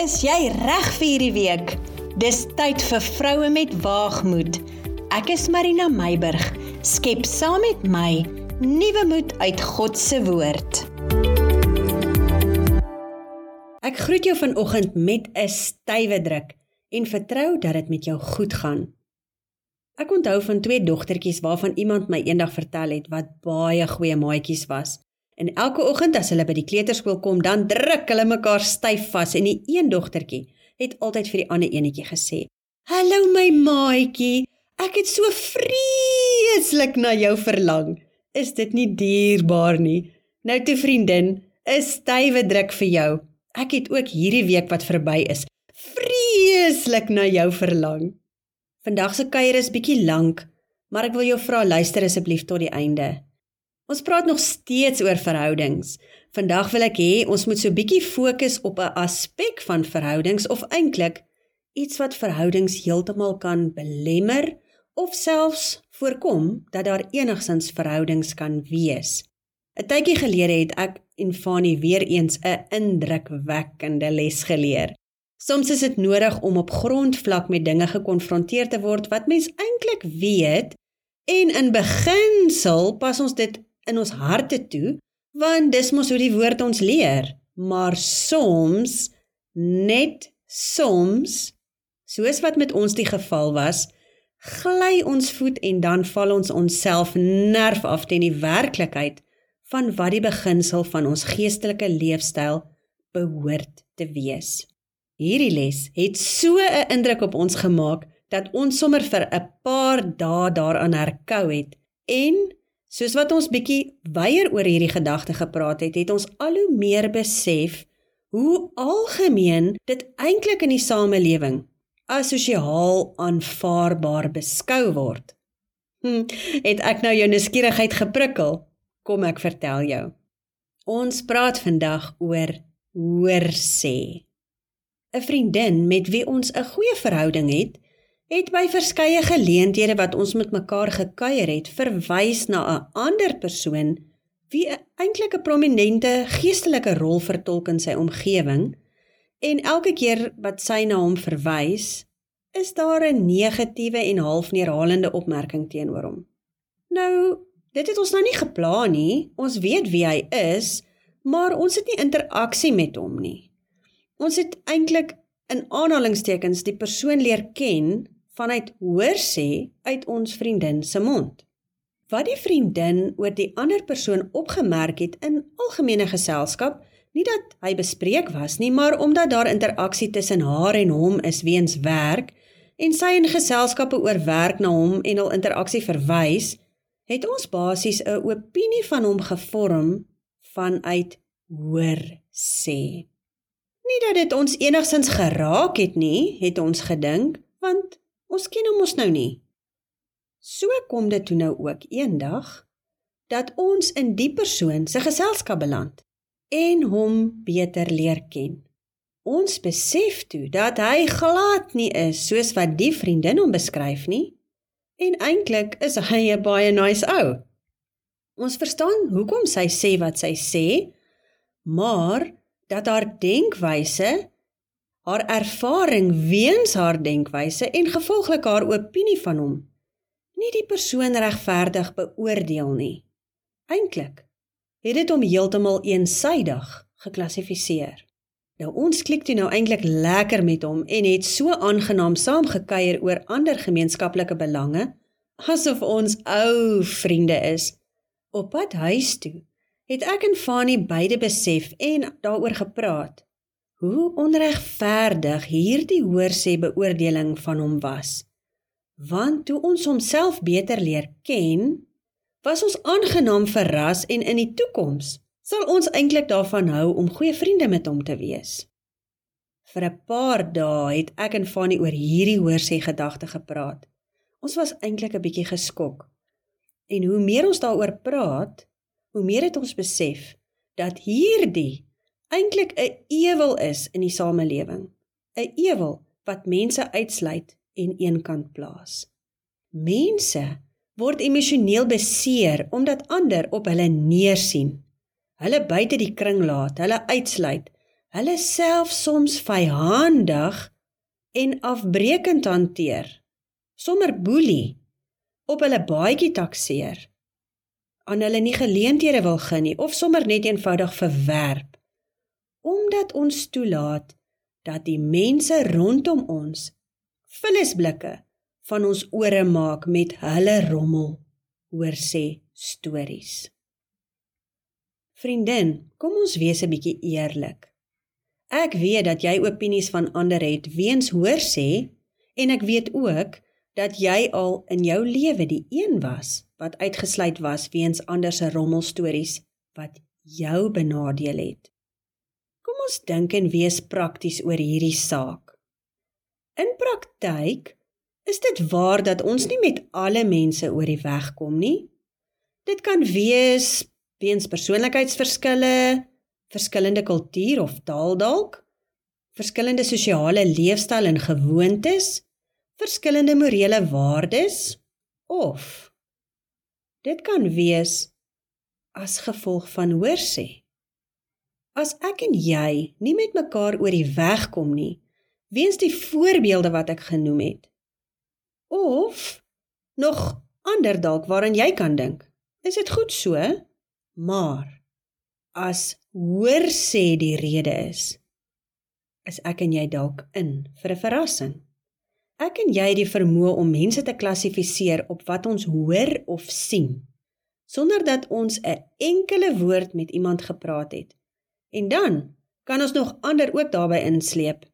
Is jy reg vir hierdie week? Dis tyd vir vroue met waagmoed. Ek is Marina Meiburg. Skep saam met my nuwe moed uit God se woord. Ek groet jou vanoggend met 'n stywe druk en vertrou dat dit met jou goed gaan. Ek onthou van twee dogtertjies waarvan iemand my eendag vertel het wat baie goeie maatjies was. En elke oggend as hulle by die kleuterskool kom, dan druk hulle mekaar styf vas en die een dogtertjie het altyd vir die ander enetjie gesê: "Hallo my maatjie, ek het so vreeslik na jou verlang. Is dit nie dierbaar nie? Nou toe vriendin, 'n stywe druk vir jou. Ek het ook hierdie week wat verby is, vreeslik na jou verlang." Vandag se kuier is bietjie lank, maar ek wil jou vra luister asseblief tot die einde. Ons praat nog steeds oor verhoudings. Vandag wil ek hê ons moet so bietjie fokus op 'n aspek van verhoudings of eintlik iets wat verhoudings heeltemal kan belemmer of selfs voorkom dat daar enigsins verhoudings kan wees. 'n Tydjie gelede het ek en Fanie weer eens 'n indrukwekkende les geleer. Soms is dit nodig om op grondvlak met dinge gekonfronteer te word wat mens eintlik weet en in beginsel pas ons dit in ons harte toe, want dis mos hoe die woord ons leer. Maar soms, net soms, soos wat met ons die geval was, gly ons voet en dan val ons onsself nerf af teen die werklikheid van wat die beginsel van ons geestelike leefstyl behoort te wees. Hierdie les het so 'n indruk op ons gemaak dat ons sommer vir 'n paar dae daaraan herkou het en Soos wat ons bietjie weier oor hierdie gedagte gepraat het, het ons al hoe meer besef hoe algemeen dit eintlik in die samelewing as sosiaal aanvaarbaar beskou word. Hm, het ek nou jou nuuskierigheid geprikkel? Kom ek vertel jou. Ons praat vandag oor hoor sê. 'n Vriendin met wie ons 'n goeie verhouding het, het by verskeie geleenthede wat ons met mekaar gekuier het, verwys na 'n ander persoon wie eintlik 'n prominente geestelike rol vertolk in sy omgewing. En elke keer wat sy na hom verwys, is daar 'n negatiewe en half neerhalende opmerking teenoor hom. Nou, dit het ons nou nie geplan nie. Ons weet wie hy is, maar ons het nie interaksie met hom nie. Ons het eintlik in aanhalingstekens die persoon leer ken vanuit hoor sê uit ons vriendin se mond. Wat die vriendin oor die ander persoon opgemerk het in algemene geselskap, nie dat hy bespreek was nie, maar omdat daar interaksie tussen haar en hom is weens werk en sy in geselskappe oor werk na hom en hul interaksie verwys, het ons basies 'n opinie van hom gevorm vanuit hoor sê. Nie dat dit ons enigsins geraak het nie, het ons gedink, want Ons ken hom mos nou nie. So kom dit toe nou ook eendag dat ons in die persoon se geselskap beland en hom beter leer ken. Ons besef toe dat hy glad nie is soos wat die vriendin hom beskryf nie en eintlik is hy 'n baie nice ou. Ons verstaan hoekom sy sê wat sy sê, maar dat haar denkwyse haar ervaring weens haar denkwyse en gevolglik haar opinie van hom nie die persoon regverdig beoordeel nie. Eintlik het dit hom heeltemal eensaidig geklassifiseer. Nou ons klik toe nou eintlik lekker met hom en het so aangenaam saamgekuier oor ander gemeenskaplike belange asof ons ou vriende is. Op pad huis toe het ek en Fanie beide besef en daaroor gepraat hoe onregverdig hierdie hoorsê beoordeling van hom was. Want toe ons homself beter leer ken, was ons aangenaam verras en in die toekoms sal ons eintlik daarvan hou om goeie vriende met hom te wees. Vir 'n paar dae het ek en Fanny oor hierdie hoorsê gedagte gepraat. Ons was eintlik 'n bietjie geskok. En hoe meer ons daaroor praat, hoe meer het ons besef dat hierdie eintlik 'n ewel is in die samelewing. 'n Ewel wat mense uitsluit en eenkant plaas. Mense word emosioneel beseer omdat ander op hulle neersien. Hulle buite die kring laat, hulle uitsluit. hulle self soms vyhandig en afbreekend hanteer. Sommer boelie op hulle baadjie takseer. aan hulle nie geleenthede wil gee nie of sommer net eenvoudig verwerp omdat ons toelaat dat die mense rondom ons vullisblikke van ons ore maak met hulle rommel hoor sê stories. Vriendin, kom ons wees 'n bietjie eerlik. Ek weet dat jy opinies van ander het weens hoor sê en ek weet ook dat jy al in jou lewe die een was wat uitgesluit was weens ander se rommelstories wat jou benadeel het. Ons dink en wees prakties oor hierdie saak. In praktyk is dit waar dat ons nie met alle mense oor die weg kom nie. Dit kan wees weens persoonlikheidsverskille, verskillende kultuur of taal dalk, verskillende sosiale leefstyl en gewoontes, verskillende morele waardes of dit kan wees as gevolg van hoorsê. As ek en jy nie met mekaar oor die weg kom nie, weens die voorbeelde wat ek genoem het, of nog ander dalk waaraan jy kan dink. Is dit goed so? Maar as hoor sê die rede is, is ek en jy dalk in vir 'n verrassing. Ek en jy het die vermoë om mense te klassifiseer op wat ons hoor of sien, sonder dat ons 'n enkele woord met iemand gepraat het. En dan kan ons nog ander ook daarbey insleep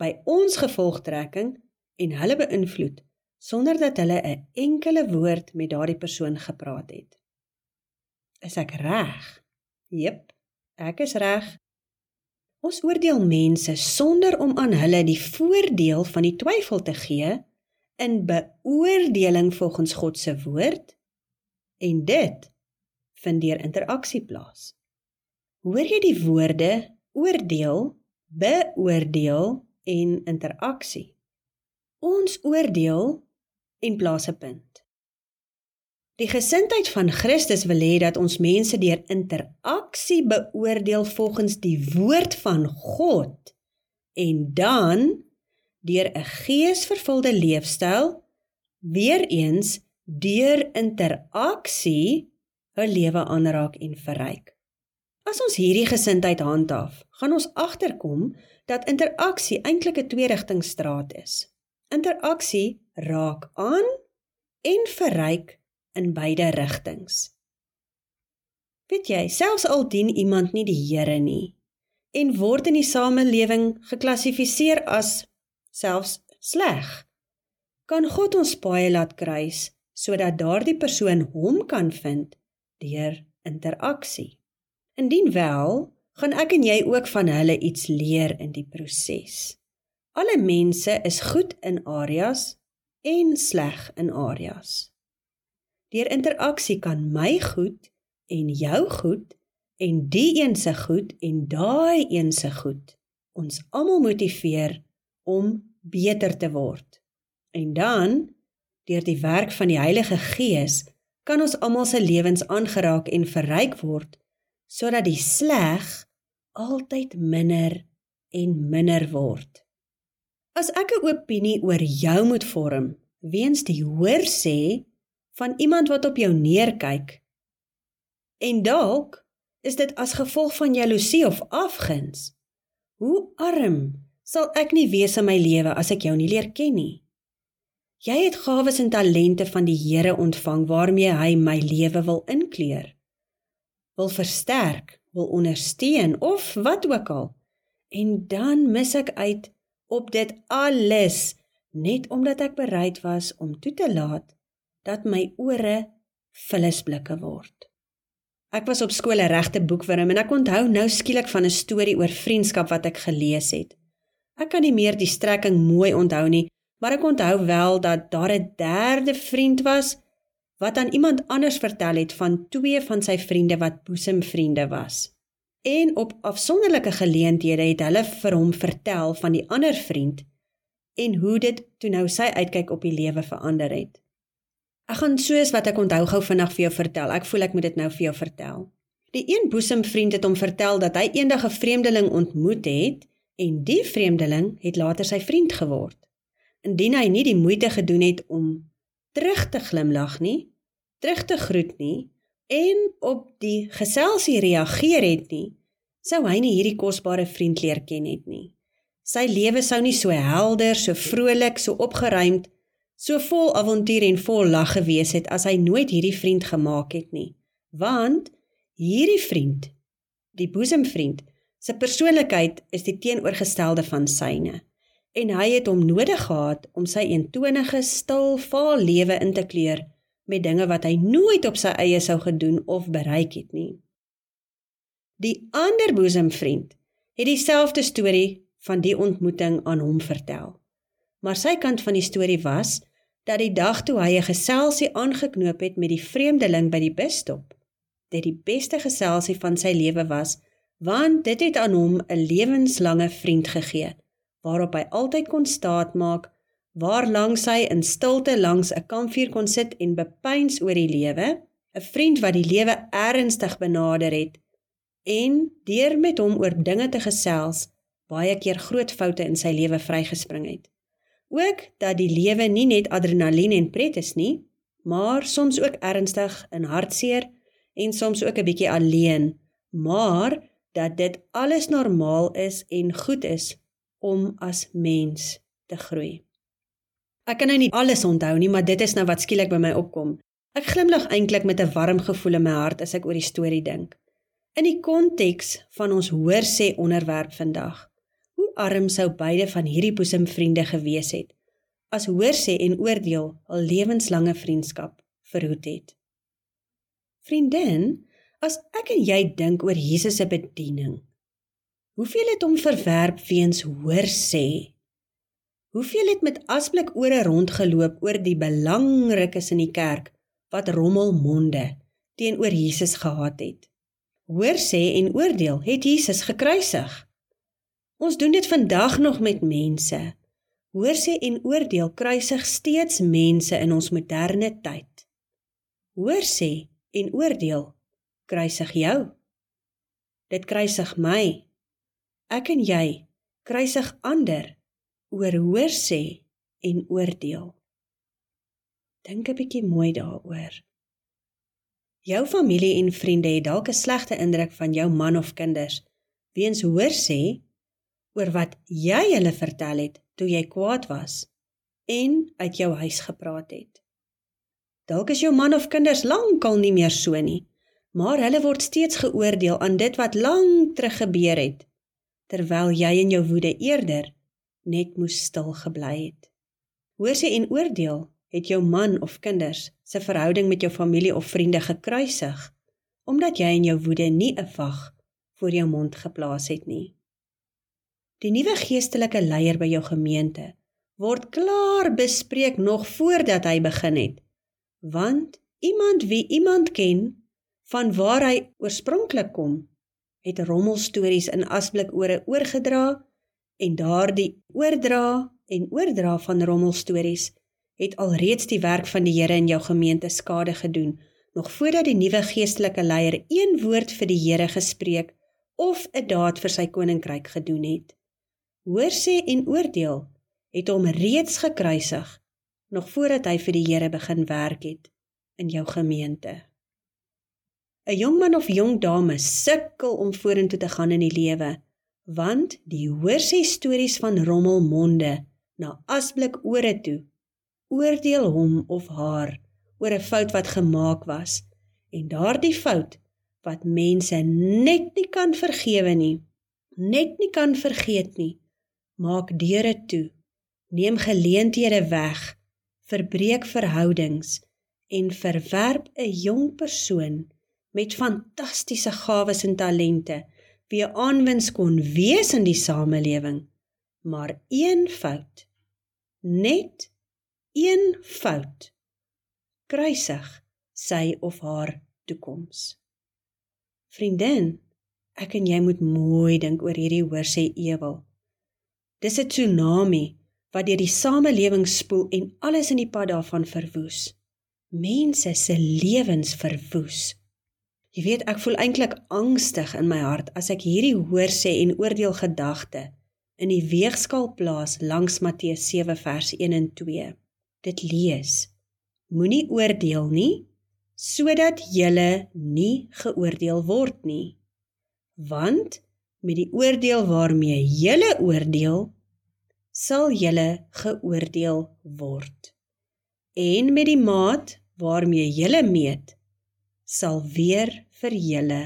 by ons gevolgtrekking en hulle beïnvloed sonder dat hulle 'n enkele woord met daardie persoon gepraat het. Is ek reg? Jep, ek is reg. Ons oordeel mense sonder om aan hulle die voordeel van die twyfel te gee in beoordeling volgens God se woord en dit vind deur interaksie plaas. Hoor jy die woorde oordeel, beoordeel en interaksie? Ons oordeel en plaas 'n punt. Die gesindheid van Christus wil hê dat ons mense deur interaksie beoordeel volgens die woord van God en dan deur 'n geesvervulde leefstyl weer eens deur interaksie 'n lewe aanraak en verryk. As ons hierdie gesindheid handhaaf, gaan ons agterkom dat interaksie eintlik 'n tweerigtingstraat is. Interaksie raak aan en verryk in beide rigtings. Weet jy, selfs al dien iemand nie die Here nie en word in die samelewing geklassifiseer as selfs sleg, kan God ons paai laat kruis sodat daardie persoon hom kan vind deur interaksie. Indien wel, gaan ek en jy ook van hulle iets leer in die proses. Alle mense is goed in areas en sleg in areas. Deur interaksie kan my goed en jou goed en die een se goed en daai een se goed ons almal motiveer om beter te word. En dan deur die werk van die Heilige Gees kan ons almal se lewens aangeraak en verryk word sodat die sleg altyd minder en minder word. As ek 'n opinie oor jou moet vorm, weens die hoor sê van iemand wat op jou neerkyk. En dalk is dit as gevolg van jaloesie of afguns. Hoe arm sal ek nie wees in my lewe as ek jou nie leer ken nie. Jy het gawes en talente van die Here ontvang waarmee hy my lewe wil inkleur. Wil versterk, wil ondersteun of wat ook al. En dan mis ek uit op dit alles net omdat ek bereid was om toe te laat dat my ore vullisblikke word. Ek was op skool 'n regte boekwurm en ek onthou nou skielik van 'n storie oor vriendskap wat ek gelees het. Ek kan nie meer die strekking mooi onthou nie, maar ek onthou wel dat daar 'n derde vriend was wat aan iemand anders vertel het van twee van sy vriende wat boesemvriende was. En op afsonderlike geleenthede het hulle vir hom vertel van die ander vriend en hoe dit toe nou sy uitkyk op die lewe verander het. Ek gaan soos wat ek onthou gou vinnig vir jou vertel. Ek voel ek moet dit nou vir jou vertel. Die een boesemvriend het hom vertel dat hy eendag 'n vreemdeling ontmoet het en die vreemdeling het later sy vriend geword. Indien hy nie die moeite gedoen het om terug te glimlag nie, terug te groet nie en op die geselsie reageer het nie, sou hy nie hierdie kosbare vriend leer ken het nie. Sy lewe sou nie so helder, so vrolik, so opgeruimd, so vol avontuur en vol lag gewees het as hy nooit hierdie vriend gemaak het nie. Want Hierdie vriend, die boesemvriend, se persoonlikheid is die teenoorgestelde van syne en hy het hom nodig gehad om sy eentonige, stil, vaal lewe in te kleur met dinge wat hy nooit op sy eie sou gedoen of bereik het nie. Die ander boesemvriend het dieselfde storie van die ontmoeting aan hom vertel. Maar sy kant van die storie was dat die dag toe hy 'n geselsie aangeknoop het met die vreemdeling by die busstop, dit die beste geselsie van sy lewe was, want dit het aan hom 'n lewenslange vriend gegee, waarop hy altyd kon staatmaak, waar langs hy in stilte langs 'n kampvuur kon sit en bepeins oor die lewe, 'n vriend wat die lewe ernstig benader het en deur met hom oor dinge te gesels, baie keer groot foute in sy lewe vrygespring het. Ook dat die lewe nie net adrenalien en pret is nie, maar soms ook ernstig en hartseer en soms ook 'n bietjie alleen, maar dat dit alles normaal is en goed is om as mens te groei. Ek kan nou nie alles onthou nie, maar dit is nou wat skielik by my opkom. Ek glimlag eintlik met 'n warm gevoel in my hart as ek oor die storie dink. In die konteks van ons hoor sê onderwerp vandag. Hoe arm sou beide van hierdie boesemvriende gewees het as hoor sê en oordeel al lewenslange vriendskap verhoed het. Vriendin, as ek en jy dink oor Jesus se bediening, hoeveel het hom verwerp weens hoor sê? Hoeveel het met asblik ore rondgeloop oor die belangrikes in die kerk wat rommelmonde teenoor Jesus gehad het? Hoor sê en oordeel het Jesus gekruisig. Ons doen dit vandag nog met mense. Hoor sê en oordeel kruisig steeds mense in ons moderne tyd. Hoor sê en oordeel kruisig jou. Dit kruisig my. Ek en jy kruisig ander oor hoor sê en oordeel. Dink 'n bietjie mooi daaroor. Jou familie en vriende het dalk 'n slegte indruk van jou man of kinders weens hoor sê oor wat jy hulle vertel het toe jy kwaad was en uit jou huis gepraat het. Dalk is jou man of kinders lankal nie meer so nie, maar hulle word steeds geoordeel aan dit wat lank terug gebeur het, terwyl jy in jou woede eerder net moes stil gebly het. Hoor sy en oordeel het jou man of kinders se verhouding met jou familie of vriende gekruisig omdat jy in jou woede nie 'n wag voor jou mond geplaas het nie. Die nuwe geestelike leier by jou gemeente word klaar bespreek nog voordat hy begin het want iemand wie iemand ken van waar hy oorspronklik kom het rommelstories in asblik ore oorgedra en daardie oordra en oordra van rommelstories het alreeds die werk van die Here in jou gemeente skade gedoen nog voordat die nuwe geestelike leier een woord vir die Here gespreek of 'n daad vir sy koninkryk gedoen het hoor sê en oordeel het hom reeds gekruisig nog voordat hy vir die Here begin werk het in jou gemeente. 'n Jong man of jong dame sukkel om vorentoe te gaan in die lewe, want die hoor sê stories van rommelmonde na asblik ore toe oordeel hom of haar oor 'n fout wat gemaak was en daardie fout wat mense net nie kan vergewe nie, net nie kan vergeet nie, maak deure toe, neem geleenthede weg verbreek verhoudings en verwerp 'n jong persoon met fantastiese gawes en talente wie aanwins kon wees in die samelewing maar een fout net een fout kruisig sy of haar toekoms vriendin ek en jy moet mooi dink oor hierdie hoor sê ewel dis 'n tsunami wat deur die samelewing spoel en alles in die pad daarvan verwoes. Mense se lewens verwoes. Jy weet, ek voel eintlik angstig in my hart as ek hierdie hoor sê en oordeel gedagte in die weegskaal plaas langs Matteus 7 vers 1 en 2. Dit lees: Moenie oordeel nie sodat julle nie geoordeel word nie. Want met die oordeel waarmee julle oordeel, sal julle geoordeel word. En met die maat waarmee julle meet, sal weer vir julle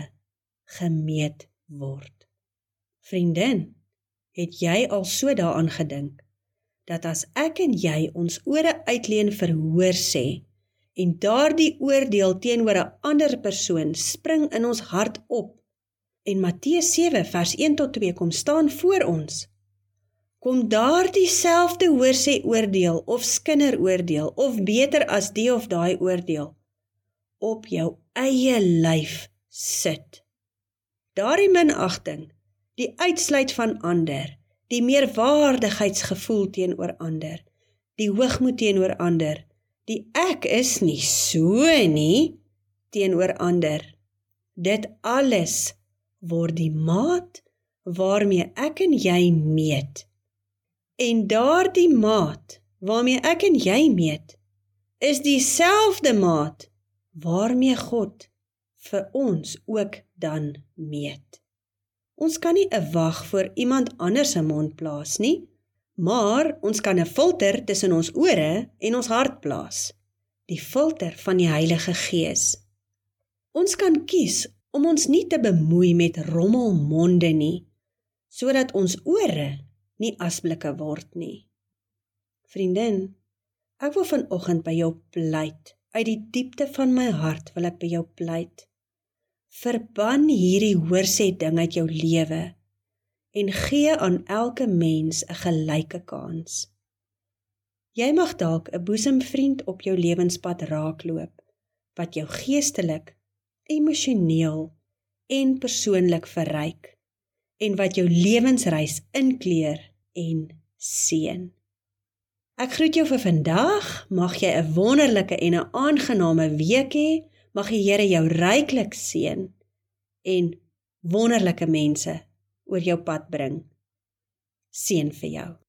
gemeet word. Vriendin, het jy al so daaraan gedink dat as ek en jy ons ore uitleen vir hoor sê en daardie oordeel teenoor 'n ander persoon spring in ons hart op en Matteus 7 vers 1 tot 2 kom staan voor ons kom daardie selfde hoor sê oordeel of skinder oordeel of beter as die of daai oordeel op jou eie lyf sit. Daardie minagting, die uitsluit van ander, die meerwaardigheidsgevoel teenoor ander, die hoogmoed teenoor ander, die ek is nie so nie teenoor ander. Dit alles word die maat waarmee ek en jy meet. En daardie maat waarmee ek en jy meet, is dieselfde maat waarmee God vir ons ook dan meet. Ons kan nie 'n wag voor iemand anders se mond plaas nie, maar ons kan 'n filter tussen ons ore en ons hart plaas. Die filter van die Heilige Gees. Ons kan kies om ons nie te bemoei met rommelmonde nie, sodat ons ore nie asblikke word nie. Vriendin, ek wil vanoggend by jou pleit Uit die diepte van my hart wil ek by jou pleit. Verban hierdie hoorsê ding uit jou lewe en gee aan elke mens 'n gelyke kans. Jy mag dalk 'n boesemvriend op jou lewenspad raakloop wat jou geestelik, emosioneel en persoonlik verryk en wat jou lewensreis inkleur en seën. Ek groet jou vir vandag. Mag jy 'n wonderlike en 'n aangename week hê. Mag die Here jou ryklik seën en wonderlike mense oor jou pad bring. Seën vir jou.